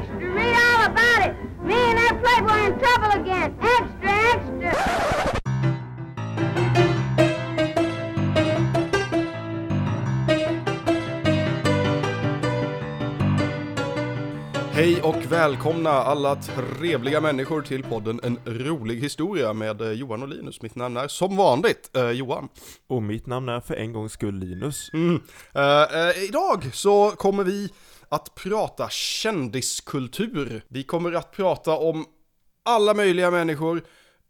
extra, read all about it. Me and that playboy in trouble again. Extra, extra. Hej och välkomna alla trevliga människor till podden En rolig historia med eh, Johan och Linus. Mitt namn är som vanligt eh, Johan. Och mitt namn är för en gångs skull Linus. Mm. Eh, eh, idag så kommer vi att prata kändiskultur. Vi kommer att prata om alla möjliga människor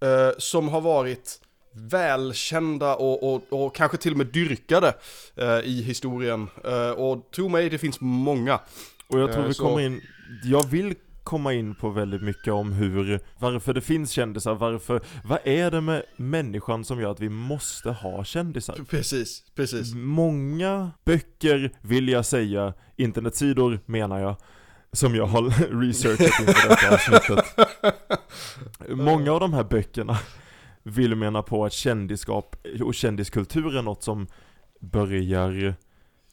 eh, som har varit välkända och, och, och kanske till och med dyrkade eh, i historien. Eh, och tro mig, det finns många. Och jag tror Eh, vi så- kommer in, jag vill komma in på väldigt mycket om hur, varför det finns kändisar, varför, vad är det med människan som gör att vi måste ha kändisar? Precis, precis. Många böcker vill jag säga, internetsidor menar jag, som jag har researchat inför detta avsnittet. Många av de här böckerna vill mena på att kändisskap och kändiskultur är något som börjar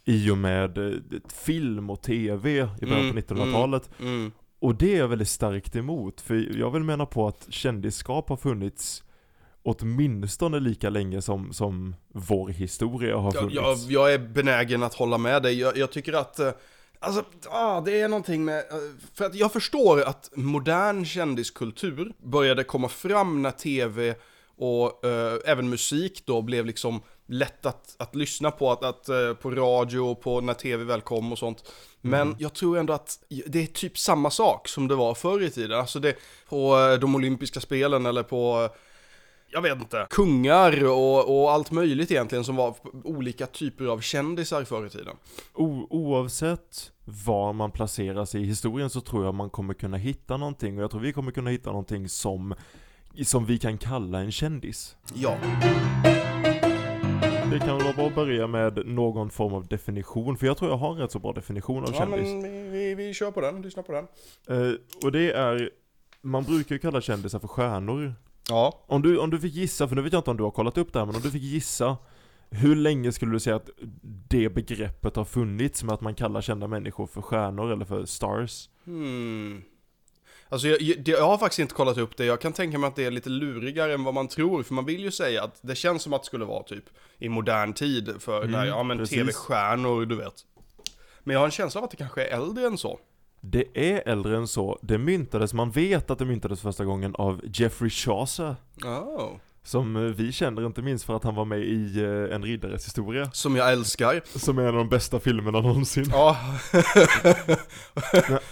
i och med eh, film och tv i början på Mm, 1900-talet. Mm. Och det är jag väldigt starkt emot, för jag vill mena på att kändisskap har funnits åtminstone lika länge som, som vår historia har funnits. jag, jag är benägen att hålla med dig. Jag, jag tycker att, eh, alltså, ah, det är någonting med, eh, för att jag förstår att modern kändiskultur började komma fram när tv och eh, även musik då blev liksom lätt att, att lyssna på, att, att, eh, på radio och på när tv väl kom och sånt. Men jag tror ändå att det är typ samma sak som det var förr i tiden. Alltså det på eh, de olympiska spelen eller på eh, jag vet inte, kungar och, och allt möjligt egentligen som var olika typer av kändisar förr i tiden. O- oavsett var man placeras i historien så tror jag man kommer kunna hitta någonting och jag tror vi kommer kunna hitta någonting som som vi kan kalla en kändis. Ja. Det kan vara bra att börja med någon form av definition, för jag tror jag har en rätt så bra definition av Ja kändis. men vi, vi, vi kör på den, lyssna på den. Eh, och det är, man brukar ju kalla kändisar för stjärnor. Ja. Om du, om du fick gissa, för nu vet jag inte om du har kollat upp det här, men om du fick gissa hur länge skulle du säga att det begreppet har funnits med att man kallar kända människor för stjärnor eller för stars? Hmm. Alltså jag, jag, jag har faktiskt inte kollat upp det, jag kan tänka mig att det är lite lurigare än vad man tror, för man vill ju säga att det känns som att det skulle vara typ i modern tid för Mm, när, ja men tv-stjärnor, du vet. Men jag har en känsla av att det kanske är äldre än så. Det är äldre än så. Det myntades, man vet att det myntades första gången av Jeffrey Chaucer. Oh. Som eh, vi känner inte minst för att han var med i eh, En riddares historia. Som jag älskar. Som är en av de bästa filmerna någonsin. Ja.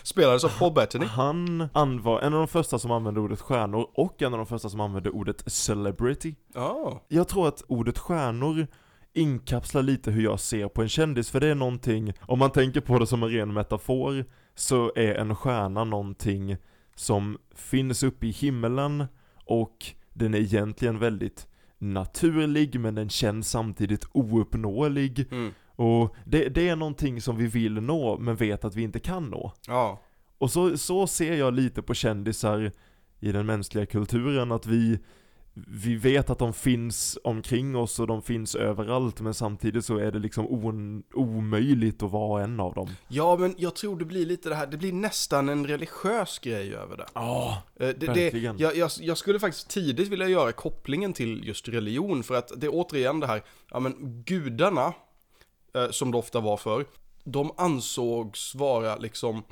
Spelades av Paul Bettany. Han an- var en av de första som använde ordet stjärnor och en av de första som använde ordet celebrity. Ja. Jag tror att ordet stjärnor inkapslar lite hur jag ser på en kändis, för det är någonting, om man tänker på det som en ren metafor, så är en stjärna någonting som finns uppe i himmelen och den är egentligen väldigt naturlig men den känns samtidigt ouppnåelig Mm. och det, det är någonting som vi vill nå men vet att vi inte kan nå. Ja. Och så, så ser jag lite på kändisar i den mänskliga kulturen, att vi, vi vet att de finns omkring oss och de finns överallt, men samtidigt så är det liksom omöjligt att vara en av dem. Ja, men jag tror det blir lite det här, det blir nästan en religiös grej över det. Ja, Eh, det, det verkligen. jag, jag, jag skulle faktiskt tidigt vilja göra kopplingen till just religion, för att det är återigen det här, ja men gudarna, eh, som det ofta var för, de ansågs vara liksom,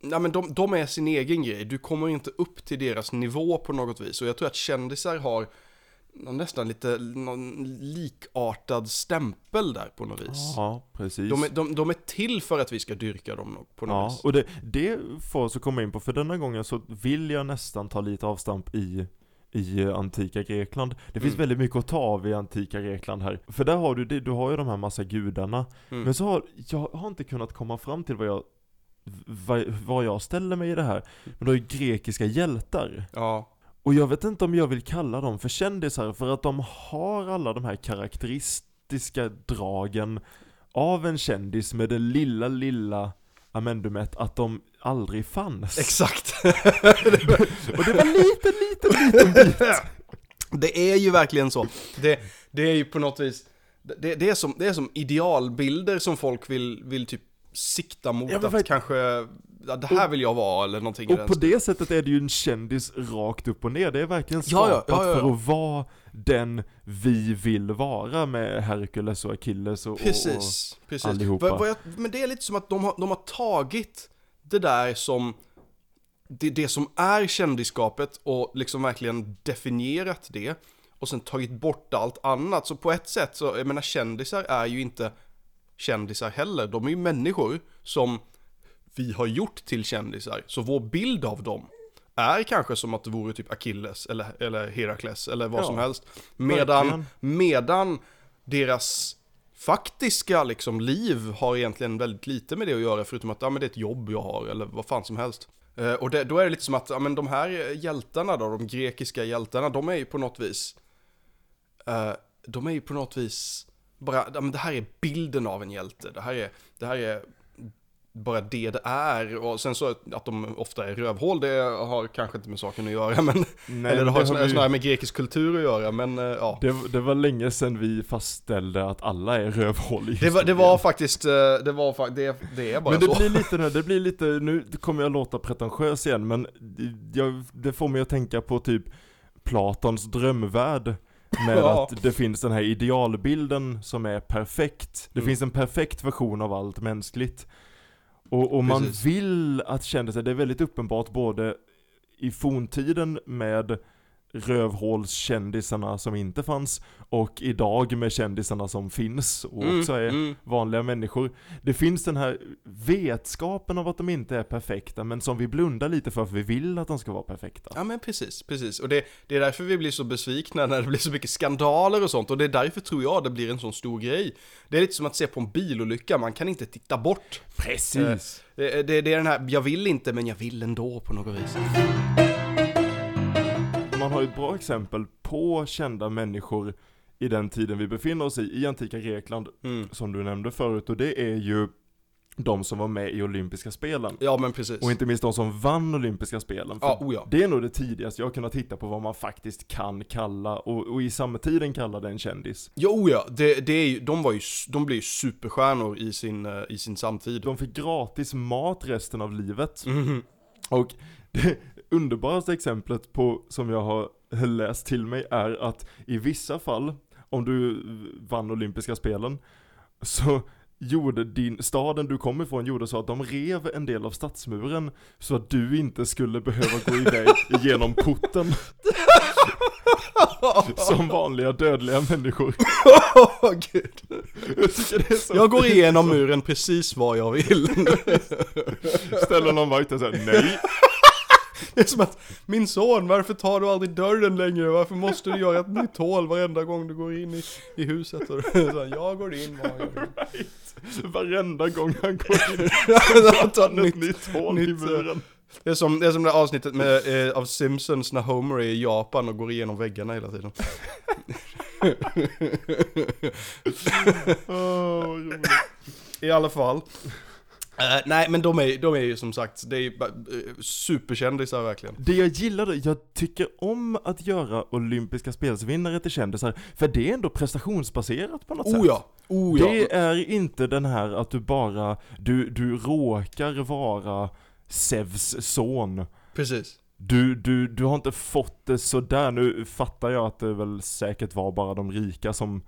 ja men de, de är sin egen grej, du kommer inte upp till deras nivå på något vis. Och jag tror att kändisar har nästan lite någon likartad stämpel där på något vis. ja precis. De är, de, de är till för att vi ska dyrka dem på något Ja, vis. och det, det får oss att komma in på, för denna gången så vill jag nästan ta lite avstamp i i antika Grekland. Det finns Mm. väldigt mycket att ta av i antika Grekland här. För där har du det, du har ju de här massa gudarna. Mm. Men så har, jag har inte kunnat komma fram till vad jag, vad, jag ställer mig i det här. Men du har ju grekiska hjältar. Ja, Och jag vet inte om jag vill kalla dem för kändisar, för att de har alla de här karaktäristiska dragen av en kändis med det lilla, lilla amendumet att de aldrig fanns. exakt. Och det var lite, lite, liten bit. Det är ju verkligen så. Det, det är ju på något vis, det, det, är som, det är som idealbilder som folk vill, vill typ sikta mot att för- kanske ja, det här vill jag vara eller någonting Och på det sättet är det ju en kändis rakt upp och ner. Det är verkligen skapat ja, ja, för att vara den vi vill vara med Hercules och Achilles och, och, Precis, precis. allihopa. Jag, men det är lite som att de har, de har tagit det där som det, det som är kändisskapet och liksom verkligen definierat det och sen tagit bort allt annat. Så på ett sätt så, jag menar kändisar är ju inte kändisar heller. De är ju människor som vi har gjort till kändisar. Så vår bild av dem är kanske som att det vore typ Achilles eller, eller Herakles eller vad Ja, som helst. Medan, verkligen. medan deras faktiska liksom liv har egentligen väldigt lite med det att göra förutom att ja, men det är ett jobb jag har eller vad fan som helst. Eh, och det, då är det lite som att ja, men de här hjältarna då, de grekiska hjältarna, de är ju på något vis eh, de är ju på något vis bara, det här är bilden av en hjälte, det här är, det här är bara det det är och sen så att de ofta är rövhål, det har kanske inte med saken att göra men Nej, eller det har det snarare vi- snarare med grekisk kultur att göra men eh, ja. det, det var länge sedan vi fastställde att alla är rövhål Det var, det var faktiskt, eh, det var det, det är bara Men det så. blir lite nu, det blir lite, nu kommer jag låta pretentiös igen men jag, det får mig att tänka på typ Platons drömvärld med Ja. att det finns den här idealbilden som är perfekt. Det Mm. finns en perfekt version av allt mänskligt. Och, och man vill att kändisar, det är väldigt uppenbart både i forntiden med rövhålskändisarna som inte fanns och idag med kändisarna som finns och Mm, också är mm. vanliga människor. Det finns den här vetskapen av att de inte är perfekta, men som vi blundar lite för, för vi vill att de ska vara perfekta. Ja men precis, precis. Och det, det är därför vi blir så besvikna när det blir så mycket skandaler och sånt. Och det är därför tror jag det blir en sån stor grej. Det är lite som att se på en bilolycka, man kan inte titta bort. Precis! Det, det, det är den här, jag vill inte men jag vill ändå på något vis. Man har ju ett bra exempel på kända människor i den tiden vi befinner oss i, i antika Grekland, Mm. som du nämnde förut, och det är ju de som var med i olympiska spelen. Ja men precis. Och inte minst de som vann olympiska spelen. För Ja, oh ja. Det är nog det tidigaste jag har kunnat titta på vad man faktiskt kan kalla, och, och i samtiden kalla det en kändis. Jo oh ja, det, det är ju, de var ju, de blev ju superstjärnor i sin, eh, i sin samtid. De fick gratis mat resten av livet. Mhm. Och det underbaraste exemplet på, som jag har läst till mig är att i vissa fall, om du vann olympiska spelen, så gjorde din, staden du kom ifrån gjorde så att de rev en del av stadsmuren så att du inte skulle behöva gå iväg igenom porten som vanliga dödliga människor. Åh gud. Jag Jag går igenom muren precis vad jag vill. Ställer någon vakt och säger nej. Det är som att, min son, varför tar du aldrig dörren längre? Varför måste du göra ett nytt hål varenda gång du går in i, i huset? Och så, jag går in var jag vill. Varenda gång han går in Han tar ett ett nytt, nytt hål i nytt, eh, muren. det, är som, det är som det avsnittet med, eh, av Simpsons när Homer är i Japan och går igenom väggarna hela tiden. Roligt. I alla fall. Eh, nej men de är, de är ju som sagt, det är ju eh, superkändisar verkligen. Det jag gillade, jag tycker om att göra olympiska spelsvinnare till kändisar, för det är ändå prestationsbaserat på något sätt. Oh ja, oh ja. Det är inte den här att du bara, du, du råkar vara Zeus son. Precis. Du, du, du har inte fått det sådär, nu fattar jag att det väl säkert var bara de rika som,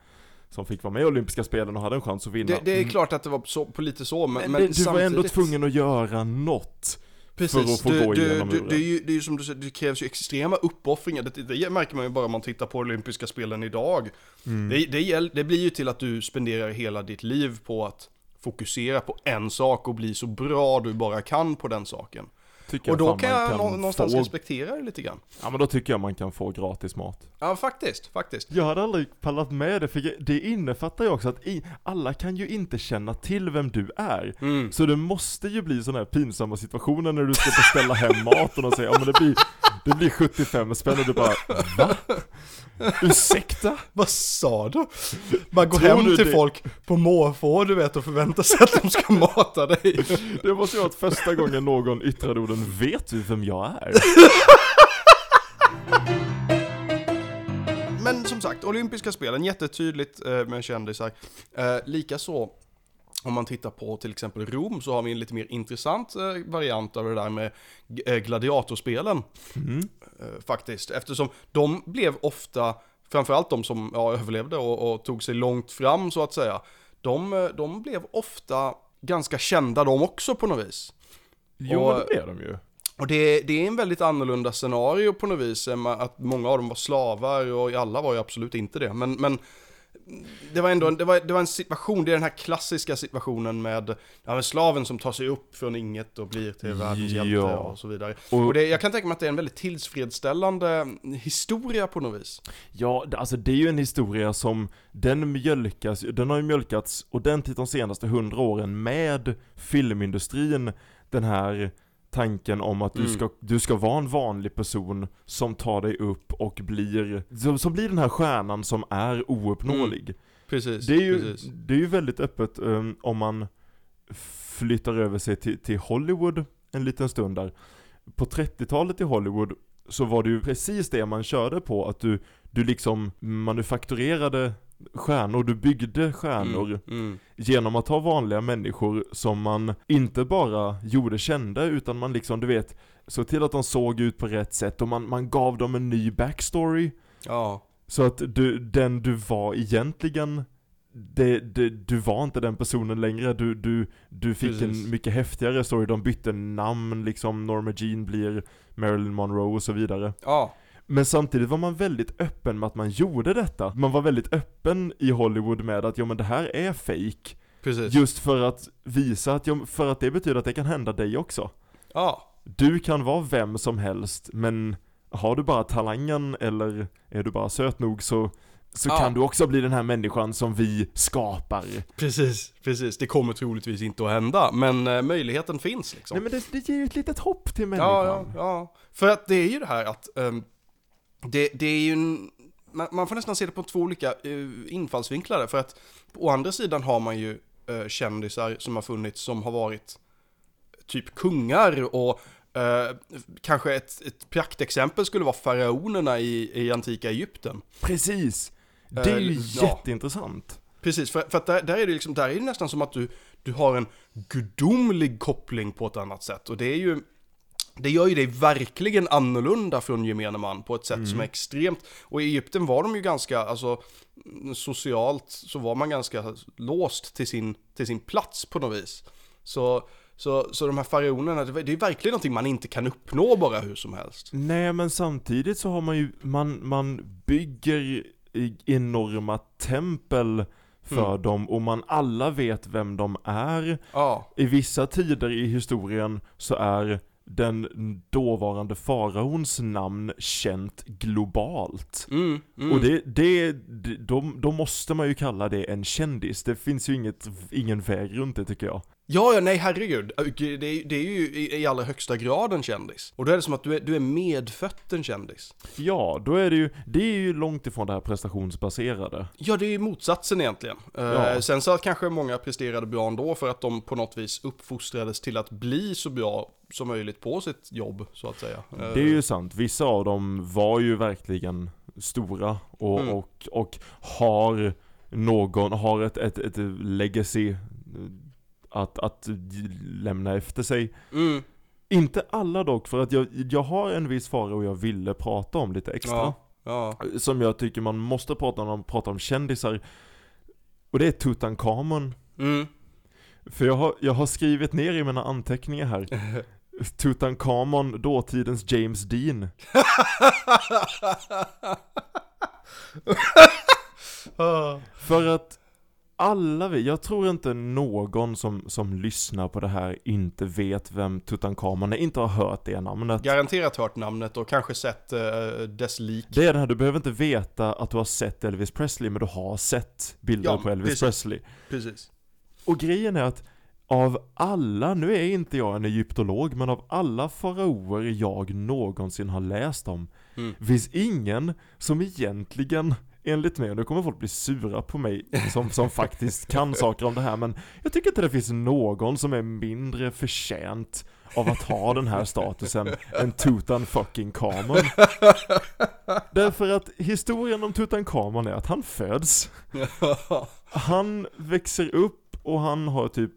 som fick vara med i olympiska spelen och hade en chans att vinna. Det, det är Mm. klart att det var så, på lite så, men, Men, men du var ändå samtidigt- tvungen att göra något. Precis, för att få du, gå du, igenom du, det, är ju, det är ju som du säger, det krävs ju extrema uppoffringar. Det, det märker man ju bara om man tittar på olympiska spelen idag. Mm. Det, det, det blir ju till att du spenderar hela ditt liv på att fokusera på en sak och bli så bra du bara kan på den saken. Tycker Och då fan kan jag nå- någonstans få, respektera det lite grann. Ja men då tycker jag man kan få gratis mat. Ja, faktiskt, faktiskt. Jag hade aldrig pallat med det, för det innefattar ju också att i, alla kan ju inte känna till vem du är. Mm. Så det måste ju bli sådana här pinsamma situationer när du ska beställa hem maten och säga ja men det blir, det blir 75 spänn och du bara Va? Ursäkta? Vad sa du? Bara gå Tror hem till det- folk på måfå du vet och förvänta sig att de ska mata dig. Det måste ju varit första gången någon yttrade orden Vet du vem jag är? Men som sagt, olympiska spelen, jättetydligt eh, med kändisar. Eh, Likaså om man tittar på till exempel Rom så har vi en lite mer intressant eh, variant av det där med eh, gladiatorspelen. Mm. Eh, faktiskt, eftersom de blev ofta, framförallt de som ja, överlevde och, och tog sig långt fram så att säga, de, de blev ofta ganska kända de också på något vis. Jo, Och- det blev de ju. Och det, det är en väldigt annorlunda scenario på något vis, att många av dem var slavar och alla var ju absolut inte det. Men, men det var ändå en, det var, det var en situation, det är den här klassiska situationen med ja, men slaven som tar sig upp från inget och blir till världens hjälte Ja. och så vidare. Och- Och det, jag kan tänka mig att det är en väldigt tillfredsställande historia på något vis. Ja, alltså det är ju en historia som, den mjölkas, den har ju mjölkats ordentligt de senaste hundra åren med filmindustrin, den här tanken om att du, Mm. ska, du ska vara en vanlig person som tar dig upp och blir, som, som blir den här stjärnan som är ouppnåelig. Precis, Det är ju, precis. det är ju väldigt öppet um, om man flyttar över sig till, till Hollywood en liten stund där. På 30-talet i Hollywood så var det ju precis det man körde på, att du, du liksom manufakturerade stjärnor, du byggde stjärnor Mm, mm. genom att ha vanliga människor som man inte bara gjorde kända utan man liksom, du vet, såg till att de såg ut på rätt sätt och man, man gav dem en ny backstory. Ja, Så att du, den du var egentligen, det, det, du var inte den personen längre, du, du, du fick Precis. en mycket häftigare story, de bytte namn liksom, Norma Jean blir Marilyn Monroe och så vidare. ja, Men samtidigt var man väldigt öppen med att man gjorde detta. Man var väldigt öppen i Hollywood med att ja men det här är fake precis. Just för att visa att, ja, för att det betyder att det kan hända dig också. Ja, Du kan vara vem som helst, men har du bara talangen eller är du bara söt nog så, så Ja. kan du också bli den här människan som vi skapar. precis, precis. Det kommer troligtvis inte att hända, men eh, möjligheten finns liksom. Nej men det, det ger ju ett litet hopp till människan. Ja, ja, ja. För att det är ju det här att ehm, det, det är ju en, man, man får nästan se det på två olika uh, infallsvinklar där, för att å andra sidan har man ju uh, kändisar som har funnits som har varit typ kungar och eh, kanske ett, ett praktexempel skulle vara faraonerna i, i antika Egypten. Precis! Det är ju Eh, ja. jätteintressant. Precis, för, för att där, där är det liksom, där är det nästan som att du, du har en gudomlig koppling på ett annat sätt. Och det är ju, det gör ju dig verkligen annorlunda från gemene man på ett sätt som är extremt, och i Egypten var de ju ganska, alltså socialt så var man ganska låst till sin, till sin plats på något vis. Så, så, så de här faraonerna, det är verkligen någonting man inte kan uppnå bara hur som helst. Nej men samtidigt så har man ju, man, man bygger enorma tempel för Mm. dem och man alla vet vem de är. Ja, I vissa tider i historien så är den dåvarande faraons namn känt globalt. mm, mm. Och det, det, det då, då måste man ju kalla det en kändis. Det finns ju inget, ingen väg runt det tycker jag. Ja, ja, nej herregud. Det är, det är ju i, i allra högsta grad en kändis. Och då är det som att du är, du är medfött en kändis. Ja, då är det ju, det är ju långt ifrån det här prestationsbaserade. Ja, det är ju motsatsen egentligen. Eh, Ja. sen så att kanske många presterade bra ändå för att de på något vis uppfostrades till att bli så bra som möjligt på sitt jobb, så att säga. Eh, Det är ju sant, vissa av dem var ju verkligen stora och, Mm. och, och har någon, har ett, ett, ett legacy eh, att, att lämna efter sig. Mm, Inte alla dock, för att jag, jag har en viss fara och jag ville prata om lite extra. ja, ja. Som jag tycker man måste prata om när man pratar om kändisar. Och det är Tutankhamon. Mm. För jag har, jag har skrivit ner i mina anteckningar här Tutankhamon, dåtidens James Dean För att alla vi, jag tror inte någon som, som lyssnar på det här inte vet vem Tutankhamon är, inte har hört det namnet Garanterat hört namnet och kanske sett eh, dess lik. Det är det här, du behöver inte veta att du har sett Elvis Presley, men du har sett bilder Ja, på Elvis precis. Presley Precis. Och grejen är att av alla, nu är inte jag en egyptolog, men av alla faraoer jag någonsin har läst om, Mm. finns ingen som egentligen, enligt mig, och nu kommer folk bli sura på mig som, som faktiskt kan saker om det här, men jag tycker inte det finns någon som är mindre förtjänt av att ha den här statusen än Tutan fucking Kamon. Därför att historien om Tutankhamon är att han föds, han växer upp, och han har typ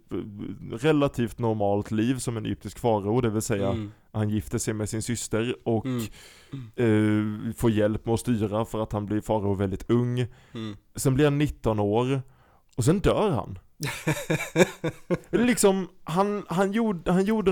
relativt normalt liv som en egyptisk farao, det vill säga Mm. Han gifter sig med sin syster och Mm. eh, får hjälp med att styra för att han blir farao väldigt ung. Mm. Sen blir han 19 år och sen dör han. Liksom, han, han, gjorde, han gjorde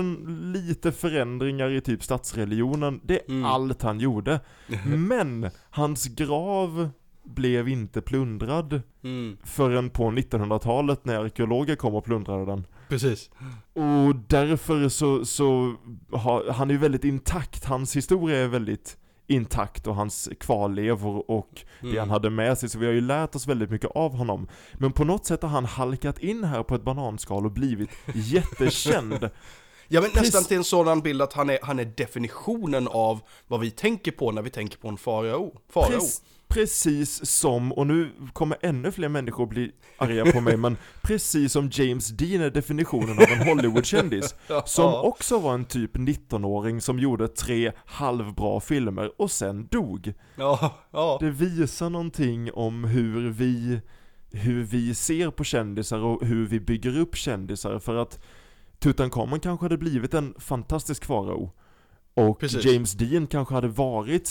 lite förändringar i typ statsreligionen, det är Mm. allt han gjorde. Men hans grav blev inte plundrad Mm. förrän på 1900-talet när arkeologer kom och plundrade den. Precis. Och därför så, så har, han är ju väldigt intakt, hans historia är väldigt intakt och hans kvarlevor och det Mm. han hade med sig, så vi har ju lärt oss väldigt mycket av honom. Men på något sätt har han halkat in här på ett bananskal och blivit jättekänd. Ja men Precis. nästan till en sådan bild att han är, han är definitionen av vad vi tänker på när vi tänker på en farao. Farao. Prec- precis som, och nu kommer ännu fler människor bli arga på mig, men precis som James Dean är definitionen av en Hollywoodkändis. Som också var en typ 19-åring som gjorde tre halvbra filmer och sen dog. Ja, ja. Det visar någonting om hur vi, hur vi ser på kändisar och hur vi bygger upp kändisar för att Tutankhamon kanske hade blivit en fantastisk farao och Precis. James Dean kanske hade varit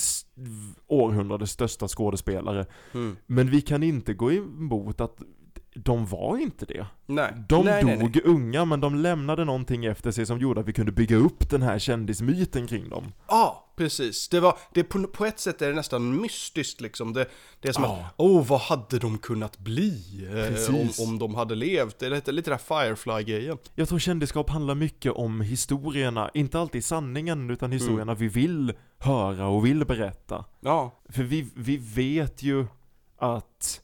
århundradets största skådespelare Mm. Men vi kan inte gå emot att de var inte det. Nej. De nej, dog nej, nej. unga men de lämnade någonting efter sig som gjorde att vi kunde bygga upp den här kändismyten kring dem. Ja, precis. Det var, det på, på ett sätt är det nästan mystiskt liksom. Det, det är som Ja. att, åh, vad hade de kunnat bli eh, om, om de hade levt? Det är lite, här Firefly-grejen. Jag tror kändisskap handlar mycket om historierna, inte alltid sanningen utan Mm. historierna vi vill höra och vill berätta. Ja, För vi, vi vet ju att,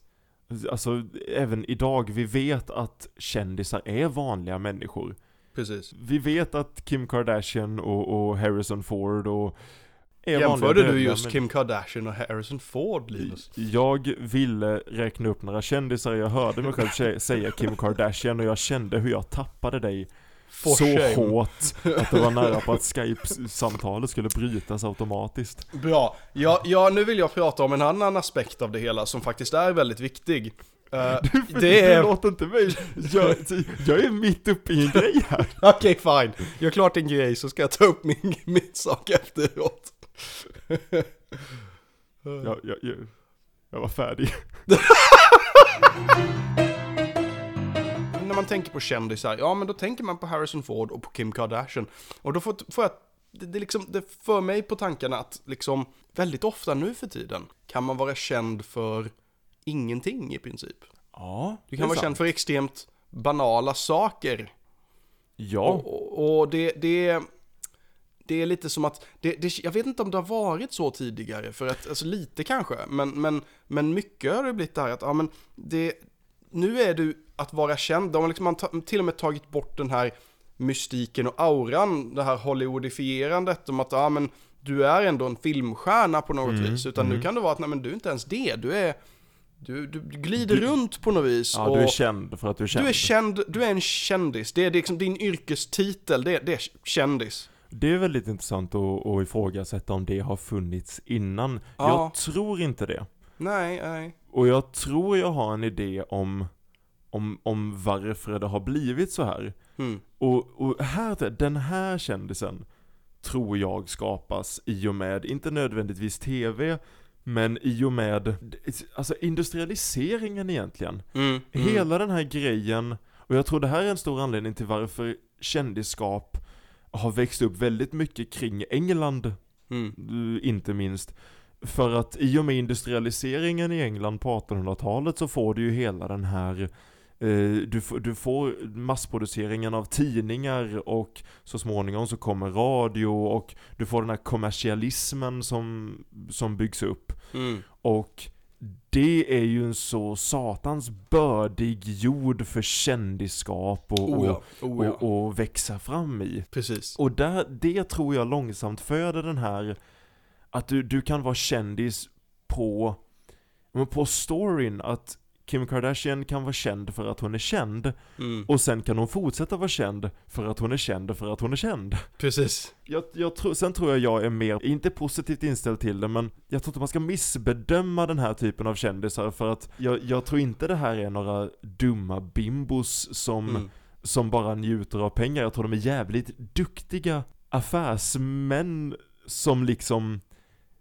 alltså även idag, vi vet att kändisar är vanliga människor. precis. Vi vet att Kim Kardashian och, och Harrison Ford och Jämförde du just Kim Kardashian och Harrison Ford, Linus? Jag ville räkna upp några kändisar, jag hörde mig själv sä- säga Kim Kardashian och jag kände hur jag tappade dig For så shame. hårt att det var nära på att Skype-samtalet skulle brytas automatiskt. Bra. Ja, ja, nu vill jag prata om en annan aspekt av det hela som faktiskt är väldigt viktig. Eh, För det Du är... låter inte mig, jag, jag är mitt uppe i en grej här. Okej, fine. Gör klart en grej så ska jag ta upp min, min sak efteråt. Jag, jag, jag, jag var färdig. Man tänker på kändisar, ja men då tänker man på Harrison Ford och på Kim Kardashian. Och då får, får jag, det, det, liksom, det för mig på tankarna att liksom väldigt ofta nu för tiden kan man vara känd för ingenting i princip. Ja, Du kan vara känd för extremt banala saker. Ja, Och, och, och det, det, det är lite som att, det, det, jag vet inte om det har varit så tidigare, för att, alltså lite kanske, men, men, men mycket har det blivit det här att, ja men det, nu är du att vara känd, de har liksom man till och med tagit bort den här mystiken och auran, det här Hollywoodifierandet om att, ja men du är ändå en filmstjärna på något Mm, vis, utan nu kan det vara att, nej men du är inte ens det, du är, du, du glider Du- runt på något vis. ja du är känd för att du är känd. Du är känd, du är en kändis. Det är liksom din yrkestitel, det, det är kändis. Det är väldigt intressant att, att ifrågasätta om det har funnits innan. Ja. Jag tror inte det. Nej, nej. Och jag tror jag har en idé om, om, om varför det har blivit så här. Mm. Och, och här, den här kändisen tror jag skapas i och med, inte nödvändigtvis TV, men i och med, alltså industrialiseringen egentligen. Mm. Mm. Hela den här grejen, och jag tror det här är en stor anledning till varför kändisskap har växt upp väldigt mycket kring England, Mm. eh, inte minst. För att i och med industrialiseringen i England på 1800-talet så får du ju hela den här du, f- du får massproduceringen av tidningar och så småningom så kommer radio och du får den här kommersialismen som, som byggs upp. Mm. Och det är ju en så satans bördig jord för kändisskap och, Oh ja, oh ja. och, och växa fram i. Precis. Och där, det tror jag långsamt föder den här, att du, du kan vara kändis på, men på storyn, att Kim Kardashian kan vara känd för att hon är känd, Mm. och sen kan hon fortsätta vara känd för att hon är känd för att hon är känd. Precis. Jag, jag tror, sen tror jag jag är mer, inte positivt inställd till det, men jag tror inte man ska missbedöma den här typen av kändisar för att jag, jag tror inte det här är några dumma bimbos som, Mm. som bara njuter av pengar. Jag tror de är jävligt duktiga affärsmän som liksom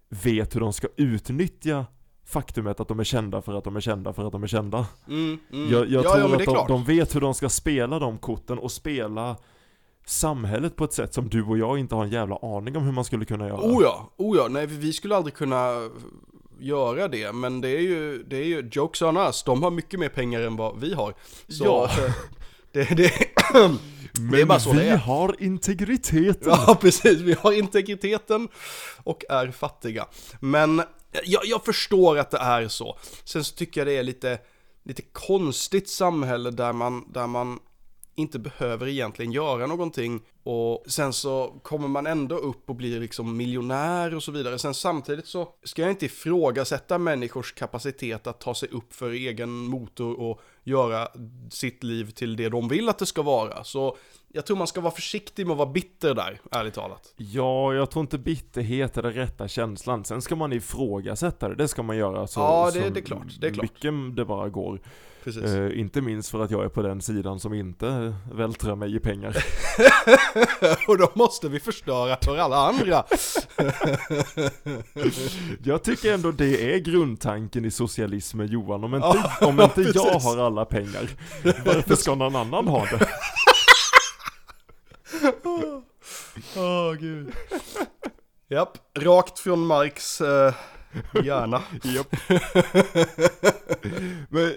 vet hur de ska utnyttja faktumet att de är kända för att de är kända för att de är kända. Mm. Mm. Jag, jag ja, tror ja, att de, de vet hur de ska spela de korten och spela samhället på ett sätt som du och jag inte har en jävla aning om hur man skulle kunna göra. Oh ja, oh ja, nej vi skulle aldrig kunna göra det, men det är ju, det är ju, jokes on us, de har mycket mer pengar än vad vi har. Så, Ja. det, det, Men det är bara så vi det är. har integriteten. Ja, precis. Vi har integriteten och är fattiga. Men jag, jag förstår att det är så. Sen så tycker jag det är lite, lite konstigt samhälle där man, där man inte behöver egentligen göra någonting och sen så kommer man ändå upp och blir liksom miljonär och så vidare. Sen samtidigt så ska jag inte ifrågasätta människors kapacitet att ta sig upp för egen motor och göra sitt liv till det de vill att det ska vara. Så jag tror man ska vara försiktig med att vara bitter där, ärligt talat. Ja, jag tror inte bitterhet är den rätta känslan. Sen ska man ifrågasätta det, det ska man göra så, Ja, det- så det är klart, det är klart. mycket det bara går. Eh, inte minst för att jag är på den sidan som inte vältrar mig i pengar. och då måste vi förstöra för alla andra. Jag tycker ändå det är grundtanken i socialismen Johan. Om inte, om inte jag har alla pengar, varför ska någon annan ha det? Åh gud. Japp, rakt från Marx eh, hjärna. Japp. Men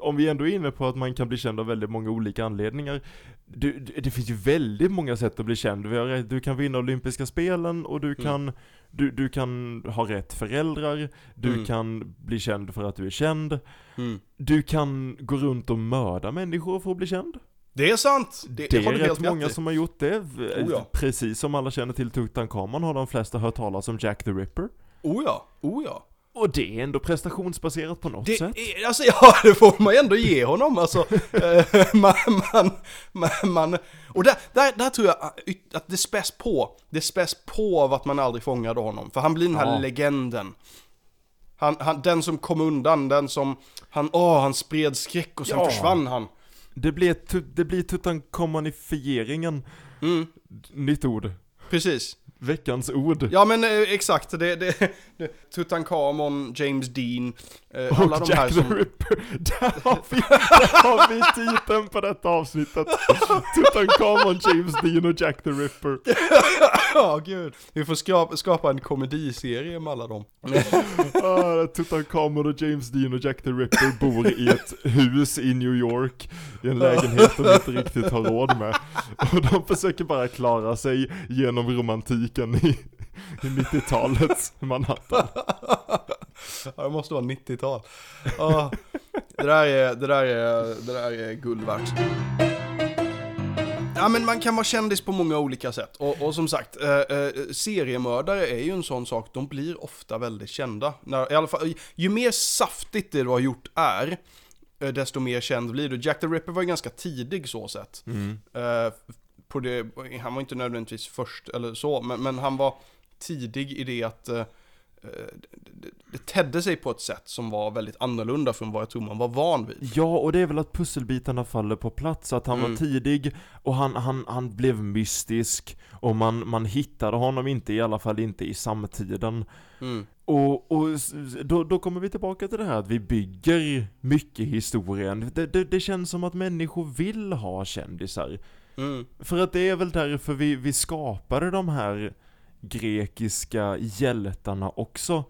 om vi ändå är inne på att man kan bli känd av väldigt många olika anledningar. Du, du- det finns ju väldigt många sätt att bli känd. Vi har, du kan vinna olympiska spelen och du kan, du, du kan ha rätt föräldrar. Du Mm. kan bli känd för att du är känd. Mm. Du kan gå runt och mörda människor för att bli känd. Det är sant. Det, Det, är du rätt många i. som har gjort det. Oh ja. Precis som alla känner till Tutankhamon har de flesta hört talas om Jack the Ripper. Oh ja, oh ja. Och det är ändå prestationsbaserat på något Det sätt. är, alltså ja, det får man ändå ge honom alltså. Eh, man, man, man, man, och där, där, där tror jag att det späs på. Det späs på av att man aldrig fångade honom. För han blir den här Ja. legenden. Han, han, den som kom undan, den som, han, åh, han spred skräck och sen Ja. försvann han. Det blir, det blir Tutankhamonifieringen. Mm, Nytt ord. precis. Veckans ord. Ja men eh, exakt, det, det, det Tutankhamon, James Dean, eh, alla och de här Jack som... the Ripper. Där har, vi, där har vi titeln på detta avsnittet. Tutankhamon, James Dean och Jack the Ripper. Ja, gud. Vi får skapa, skapa en komediserie med alla dem. Ah, Tutankhamon och James Dean och Jack the Ripper bor i ett hus i New York. I en lägenhet de inte riktigt har råd med. Och de försöker bara klara sig genom romantiken i, i 90-talets Manhattan. Ja, det måste vara 90-tal. Ja, det, där är, det, där är, det där är guld värt. Ja men man kan vara kändis på många olika sätt. Och, och som sagt, eh, eh, seriemördare är ju en sån sak, de blir ofta väldigt kända. När, i alla fall, ju mer saftigt det du har gjort är, eh, desto mer känd blir du. Jack the Ripper var ju ganska tidig så sett. Eh, på det, han var inte nödvändigtvis först eller så, men, men han var tidig i det att eh, det, det, tedde sig på ett sätt som var väldigt annorlunda från vad jag tror man var van vid. Ja, och det är väl att pusselbitarna faller på plats, att han Mm. var tidig och han, han, han blev mystisk och man, man hittade honom inte, i alla fall inte i samtiden. Mm. Och, och då, då kommer vi tillbaka till det här att vi bygger mycket historien. Det, det, det känns som att människor vill ha kändisar. Mm. För att det är väl därför vi, vi skapade de här grekiska hjältarna också.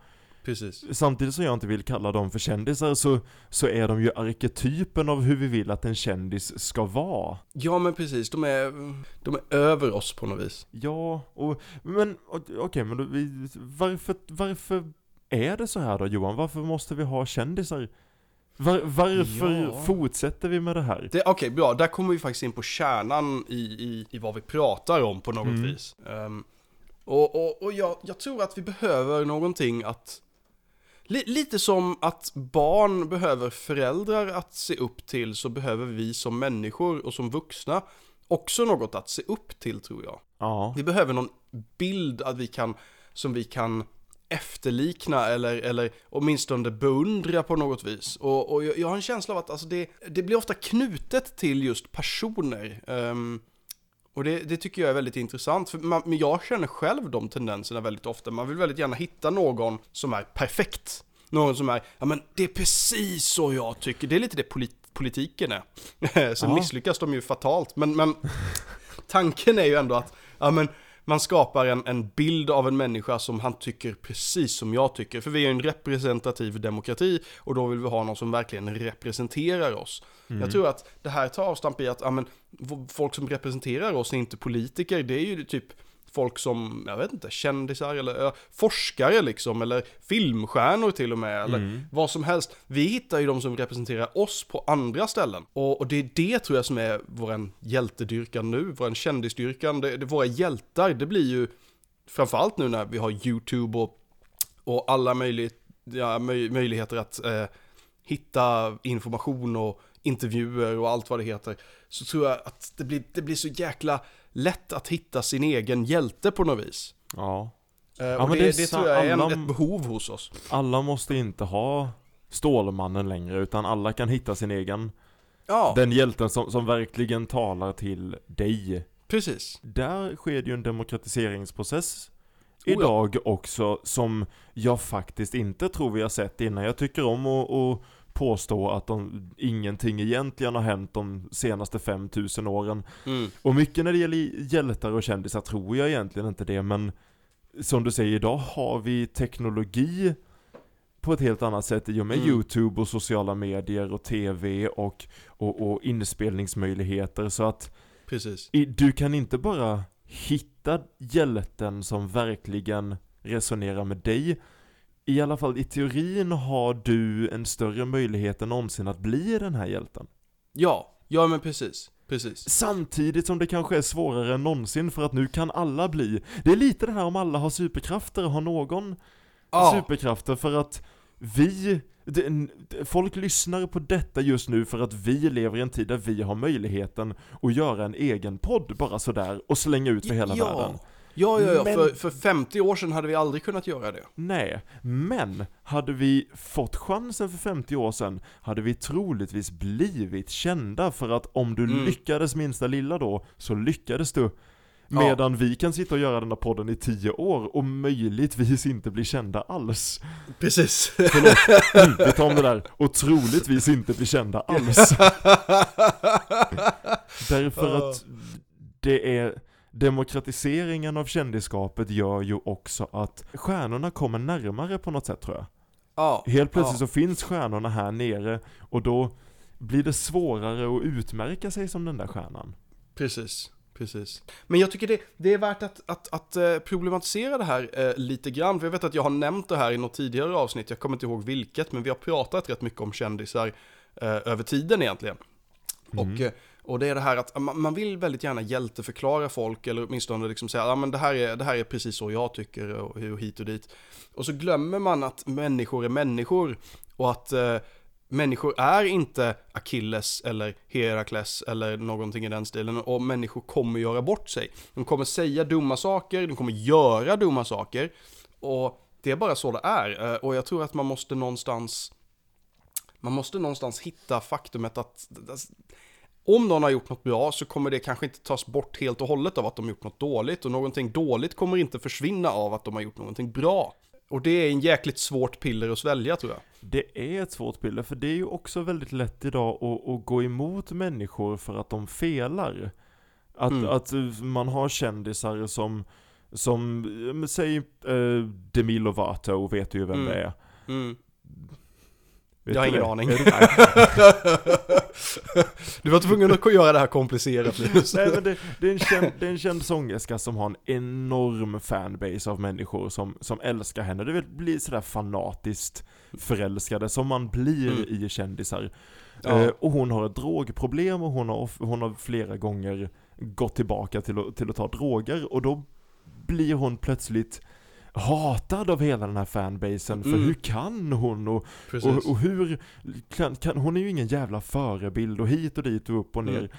Precis. Samtidigt som jag inte vill kalla dem för kändisar så, så är de ju arketypen av hur vi vill att en kändis ska vara. Ja men precis, de är, de är över oss på något vis. Ja, och, men okej, men då, vi, varför, varför är det så här då Johan? Varför måste vi ha kändisar? Var, varför Ja. fortsätter vi med det här? Det- Okej, bra. Där kommer vi faktiskt in på kärnan i, i, i vad vi pratar om på något Mm. vis. Ehm, och och, och jag, jag tror att vi behöver någonting att li, lite som att barn behöver föräldrar att se upp till så behöver vi som människor och som vuxna också något att se upp till tror jag. Ja. Vi behöver någon bild att vi kan, som vi kan efterlikna eller, eller åtminstone beundra på något vis. Och, och jag, har en känsla av att alltså det, det blir ofta knutet till just personer. Ehm, och det, det tycker jag är väldigt intressant, för man, men jag känner själv de tendenserna väldigt ofta. Man vill väldigt gärna hitta någon som är perfekt. Någon som är, ja men det är precis så jag tycker. Det är lite det polit, politiken är. Sen Ja. misslyckas de ju fatalt, men, men tanken är ju ändå att, ja men man skapar en, en bild av en människa som han tycker precis som jag tycker. För vi är en representativ demokrati och då vill vi ha någon som verkligen representerar oss. Jag tror att det här tar avstamp i att ja, men, folk som representerar oss är inte politiker, det är ju typ folk som, jag vet inte, kändisar eller forskare liksom, eller filmstjärnor till och med, eller vad som helst. Vi hittar ju de som representerar oss på andra ställen. Och, och det är det tror jag som är våran hjältedyrkan nu, våran kändisdyrkan, det, det, våra hjältar, det blir ju framförallt nu när vi har YouTube och, och alla möjlig, ja, möj, möjligheter att eh, hitta information och intervjuer och allt vad det heter, så tror jag att det blir, det blir så jäkla lätt att hitta sin egen hjälte på något vis. Ja. Och men det, det är det, tror jag är en, alla- ett behov hos oss. Alla måste inte ha Stålmannen längre, utan alla kan hitta sin egen. Ja, Den hjälten som, som verkligen talar till dig. precis. Där sker det ju en demokratiseringsprocess ja. idag också som jag faktiskt inte tror vi har sett innan. Jag tycker om att påstå att de, ingenting egentligen har hänt de senaste 5000 åren. Mm. Och mycket när det gäller hjältar och kändisar tror jag egentligen inte det, men som du säger, idag har vi teknologi på ett helt annat sätt i och med Mm. YouTube och sociala medier och TV och, och, och inspelningsmöjligheter så att Precis. du kan inte bara hitta hjälten som verkligen resonerar med dig. I alla fall i teorin har du en större möjlighet än någonsin att bli den här hjälten. Ja, ja men precis. Precis. Samtidigt som det kanske är svårare än någonsin för att nu kan alla bli. Det är lite det här om alla har superkrafter, har någon Ja, superkrafter för att vi, det, folk lyssnar på detta just nu för att vi lever i en tid där vi har möjligheten att göra en egen podd bara sådär och slänga ut för hela ja. världen. Ja, ja, ja. Men- För, för 50 år sedan hade vi aldrig kunnat göra det. Nej, men hade vi fått chansen för 50 år sedan hade vi troligtvis blivit kända för att om du Mm. lyckades minsta lilla då, så lyckades du. Ja. Medan vi kan sitta och göra den här podden i 10 år och möjligtvis inte bli kända alls. Precis. Förlåt, vi tar om det där. Och troligtvis inte bli kända alls. Därför att det är Demokratiseringen av kändisskapet gör ju också att stjärnorna kommer närmare på något sätt tror jag. ja. Helt plötsligt ja. så finns stjärnorna här nere och då blir det svårare att utmärka sig som den där stjärnan. Precis, precis. Men jag tycker det, det är värt att, att, att eh, problematisera det här eh, lite grann, för jag vet att jag har nämnt det här i något tidigare avsnitt, jag kommer inte ihåg vilket, men vi har pratat rätt mycket om kändisar eh, över tiden egentligen. Och, eh, och det är det här att man, vill väldigt gärna hjälteförklara folk, eller åtminstone liksom säga, ja men det här är, det här är precis så jag tycker, och, och hit och dit. Och så glömmer man att människor är människor, och att eh, människor är inte Achilles eller Herakles eller någonting i den stilen och människor kommer göra bort sig. De kommer säga dumma saker, de kommer göra dumma saker och det är bara så det är eh, och jag tror att man måste någonstans man måste någonstans hitta faktumet att om någon har gjort något bra så kommer det kanske inte tas bort helt och hållet av att de har gjort något dåligt och någonting dåligt kommer inte försvinna av att de har gjort någonting bra. Och det är en jäkligt svårt piller att svälja tror jag. Det är ett svårt piller, för det är ju också väldigt lätt idag att, att gå emot människor för att de felar. Att, Mm. att man har kändisar som, som säg eh, Demi Lovato, vet du ju vem Mm. det är. Mm. Vet Jag har ingen det? aning. Du- var tvungen att göra det här komplicerat Linus. Nej men det, det, är en känd, det är en känd sångerska som har en enorm fanbase av människor som, som älskar henne. Det blir sådär fanatiskt förälskade som man blir Mm. i kändisar. Ja. Eh, och hon har ett drogproblem och hon har, hon har flera gånger gått tillbaka till till att ta droger och då blir hon plötsligt hatad av hela den här fanbasen, för Mm. hur kan hon? Och, och, och hur kan, kan, hon är ju ingen jävla förebild och hit och dit och upp och ner. Mm.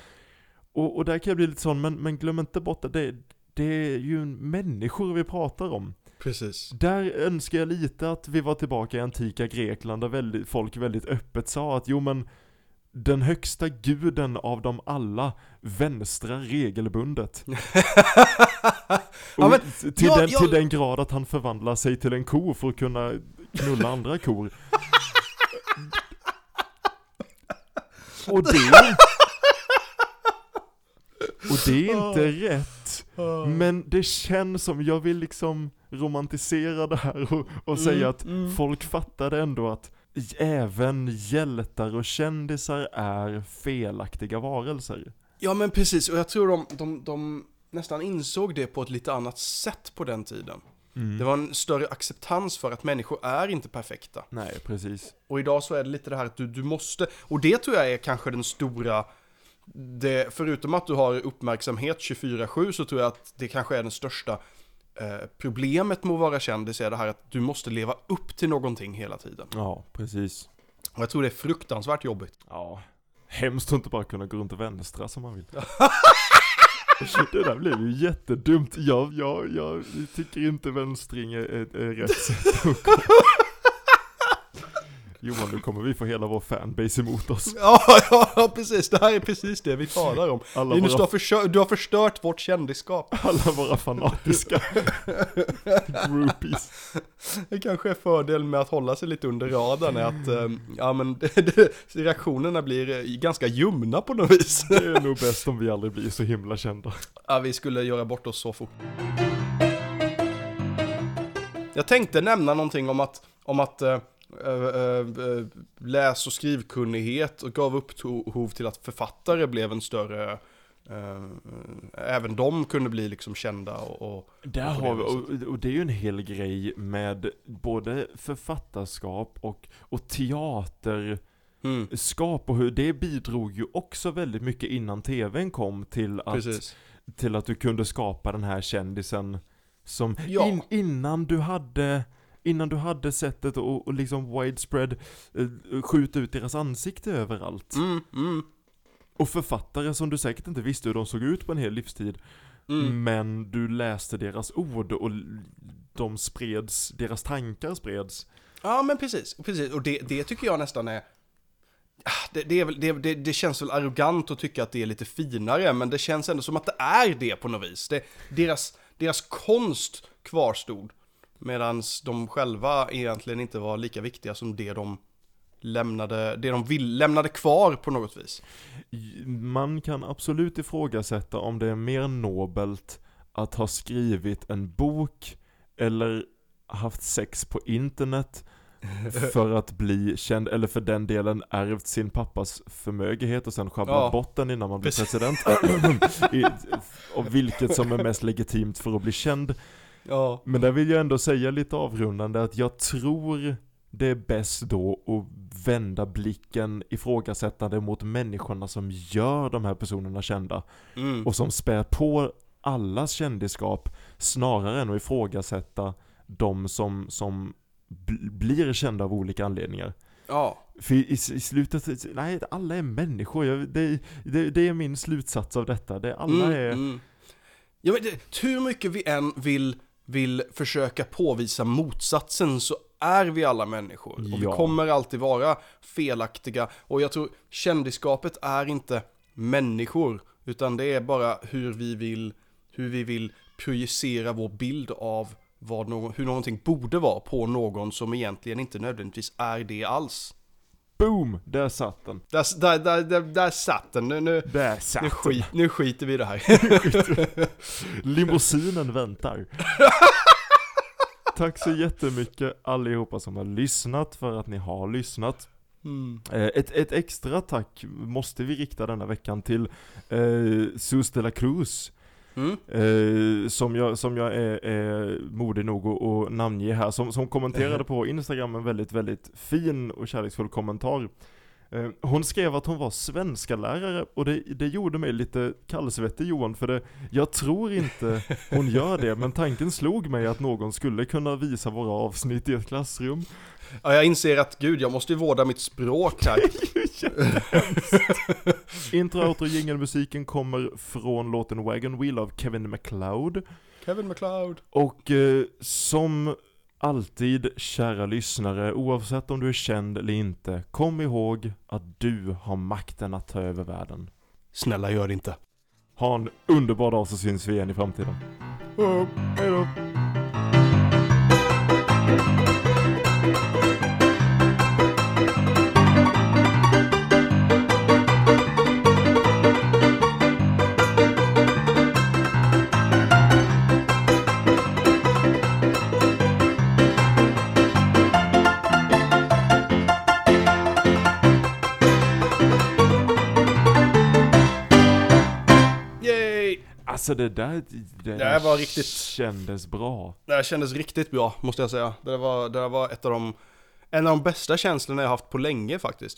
Och, och där kan jag bli lite sån, men, men glöm inte bort att det, det är ju människor vi pratar om. Precis. Där önskar jag lite att vi var tillbaka i antika Grekland där väldigt, folk väldigt öppet sa att jo men den högsta guden av dem alla vänstrar regelbundet. Ja, men- till, ja, den, ja. till den grad att han förvandlar sig till en ko för att kunna knulla andra kor. Och det... Och det är inte rätt. Men det känns som, jag vill liksom romantisera det här och, och säga att mm. folk fattade ändå att även hjältar och kändisar är felaktiga varelser. Ja men precis, och jag tror de, de, de nästan insåg det på ett lite annat sätt på den tiden. Mm. Det var en större acceptans för att människor är inte perfekta. Nej, precis. Och idag så är det lite det här att du, du måste, och det tror jag är kanske den stora, det, förutom att du har uppmärksamhet 24-7 så tror jag att det kanske är den största eh, problemet med att vara kändis är det här att du måste leva upp till någonting hela tiden. Ja, precis. Och jag tror det är fruktansvärt jobbigt. Ja. Hemskt att inte bara kunna gå runt och vänstra som man vill. Det där blev ju jättedumt. Jag, jag, jag tycker inte vänstring är, är, är rätt sätt att gå. Johan, nu kommer vi få hela vår fanbase emot oss. Ja, ja, precis. Det här är precis det vi talar om. Alla Linus, du våra, har, försö- du har förstört vårt kändisskap. alla våra fanatiska groupies. Det kanske är fördel med att hålla sig lite under radarn är att, eh, ja men, det, det, reaktionerna blir eh, ganska ljumna på något vis. Det är nog bäst om vi aldrig blir så himla kända. Ja, vi skulle göra bort oss så fort. Jag tänkte nämna någonting om att, om att eh, läs och skrivkunnighet och gav upphov till att författare blev en större eh, även de kunde bli liksom kända och, och Där Och har det vi, och, och det är ju en hel grej med både författarskap och, och teaterskap mm, och hur det bidrog ju också väldigt mycket innan tvn kom till att, precis. till att du kunde skapa den här kändisen som Ja. in, innan du hade Innan du hade sättet och, och liksom widespread eh, skjuta ut deras ansikte överallt. Mm, mm, Och författare som du säkert inte visste hur de såg ut på en hel livstid. mm. Men du läste deras ord och de spreds, deras tankar spreds. Ja men precis, precis. och det, det tycker jag nästan är Ah, det, det, väl, det, det, känns väl arrogant att tycka att det är lite finare, men det känns ändå som att det är det på något vis. Det, deras, deras konst kvarstod, medan de själva egentligen inte var lika viktiga som det de lämnade, det de vill, lämnade kvar på något vis. Man kan absolut ifrågasätta om det är mer nobelt att ha skrivit en bok eller haft sex på internet för att bli känd, eller för den delen ärvt sin pappas förmögenhet och sen sjabblat Ja. bort den innan man blir president. I, och vilket som är mest legitimt för att bli känd. Ja. Men där vill jag ändå säga lite avrundande att jag tror det är bäst då att vända blicken ifrågasättande mot människorna som gör de här personerna kända Mm. och som spär på allas kändisskap snarare än att ifrågasätta de som, som bl- blir kända av olika anledningar. ja. För i, i slutet, nej alla är människor, jag, det, det, det är min slutsats av detta, det, alla Mm, är mm. Ja, men det, hur mycket vi än vill, vill försöka påvisa motsatsen så är vi alla människor. Och vi Ja. kommer alltid vara felaktiga. Och jag tror kändisskapet är inte människor, utan det är bara hur vi vill, hur vi vill projicera vår bild av vad någon, hur någonting borde vara på någon som egentligen inte nödvändigtvis är det alls. Boom, där satt den. Där, där, där, där, där satt den, nu, nu, Där satt nu, skit, nu skiter vi i det här. Limousinen väntar. Tack så jättemycket allihopa som har lyssnat för att ni har lyssnat. Mm. Eh, Ett, ett extra tack måste vi rikta denna veckan till eh, Sus de la Cruz. Mm. Eh, som jag, som jag är, är modig nog att, namnge här, som, som kommenterade på Instagram en väldigt, väldigt fin och kärleksfull kommentar. Eh, Hon skrev att hon var svenska lärare och det, det gjorde mig lite kallsvettig Johan, för det, jag tror inte hon gör det, men tanken slog mig att någon skulle kunna visa våra avsnitt i ett klassrum. Ja, jag inser att gud, jag måste ju vårda mitt språk här. Intro, outro, jingelmusiken kommer från låten Wagon Wheel av Kevin MacLeod. Kevin McLeod. Och eh, som alltid, kära lyssnare, oavsett om du är känd eller inte, kom ihåg att du har makten att ta över världen. Snälla gör det inte. Ha en underbar dag så syns vi igen i framtiden. Uh, hejdå! Yay! Alltså det där, det Det var riktigt- kändes bra. Det här kändes riktigt bra, måste jag säga. Det var, det var ett av de, en av de bästa känslorna jag haft på länge faktiskt.